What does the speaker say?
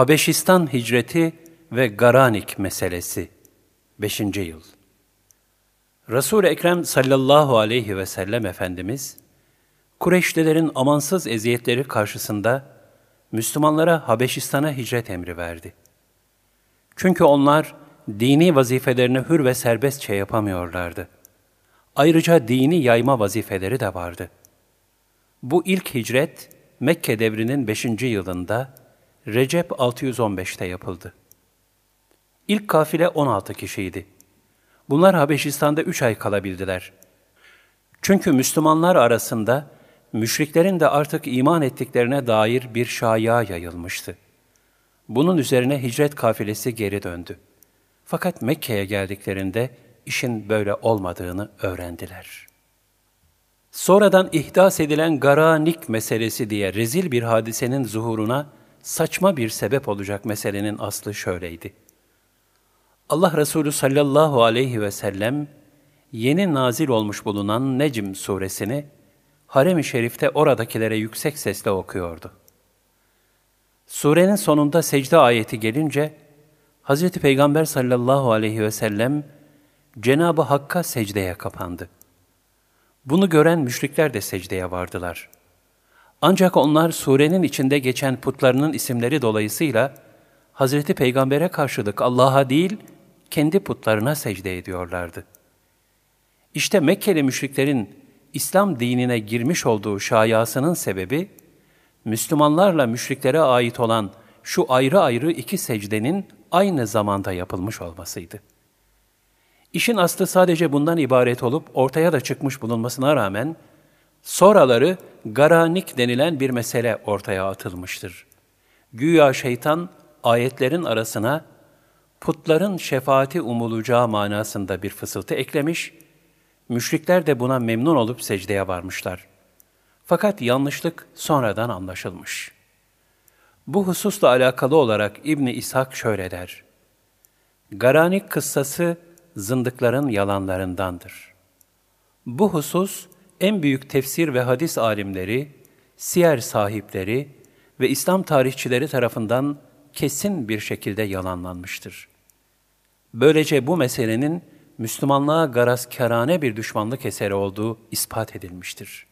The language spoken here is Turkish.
Habeşistan hicreti ve Garanik meselesi 5. yıl Resul-i Ekrem sallallahu aleyhi ve sellem Efendimiz, Kureyşlilerin amansız eziyetleri karşısında Müslümanlara Habeşistan'a hicret emri verdi. Çünkü onlar dini vazifelerini hür ve serbestçe yapamıyorlardı. Ayrıca dini yayma vazifeleri de vardı. Bu ilk hicret Mekke devrinin 5. yılında Recep 615'te yapıldı. İlk kafile 16 kişiydi. Bunlar Habeşistan'da üç ay kalabildiler. Çünkü Müslümanlar arasında müşriklerin de artık iman ettiklerine dair bir şaya yayılmıştı. Bunun üzerine hicret kafilesi geri döndü. Fakat Mekke'ye geldiklerinde işin böyle olmadığını öğrendiler. Sonradan ihdas edilen Garanik meselesi diye rezil bir hadisenin zuhuruna saçma bir sebep olacak meselenin aslı şöyleydi. Allah Resulü sallallahu aleyhi ve sellem yeni nazil olmuş bulunan Necm suresini harem-i şerifte oradakilere yüksek sesle okuyordu. Surenin sonunda secde ayeti gelince Hz. Peygamber sallallahu aleyhi ve sellem Cenab-ı Hakk'a secdeye kapandı. Bunu gören müşrikler de secdeye vardılar. Ancak onlar surenin içinde geçen putlarının isimleri dolayısıyla Hazreti Peygamber'e karşılık Allah'a değil, kendi putlarına secde ediyorlardı. İşte Mekkeli müşriklerin İslam dinine girmiş olduğu şayasının sebebi, Müslümanlarla müşriklere ait olan şu ayrı ayrı iki secdenin aynı zamanda yapılmış olmasıydı. İşin aslı sadece bundan ibaret olup ortaya da çıkmış bulunmasına rağmen, sonraları garanik denilen bir mesele ortaya atılmıştır. Güya şeytan ayetlerin arasına putların şefaati umulacağı manasında bir fısıltı eklemiş, müşrikler de buna memnun olup secdeye varmışlar. Fakat yanlışlık sonradan anlaşılmış. Bu hususla alakalı olarak İbni İshak şöyle der. Garanik kıssası zındıkların yalanlarındandır. Bu husus en büyük tefsir ve hadis alimleri, siyer sahipleri ve İslam tarihçileri tarafından kesin bir şekilde yalanlanmıştır. Böylece bu meselenin Müslümanlığa garazkârane bir düşmanlık eseri olduğu ispat edilmiştir.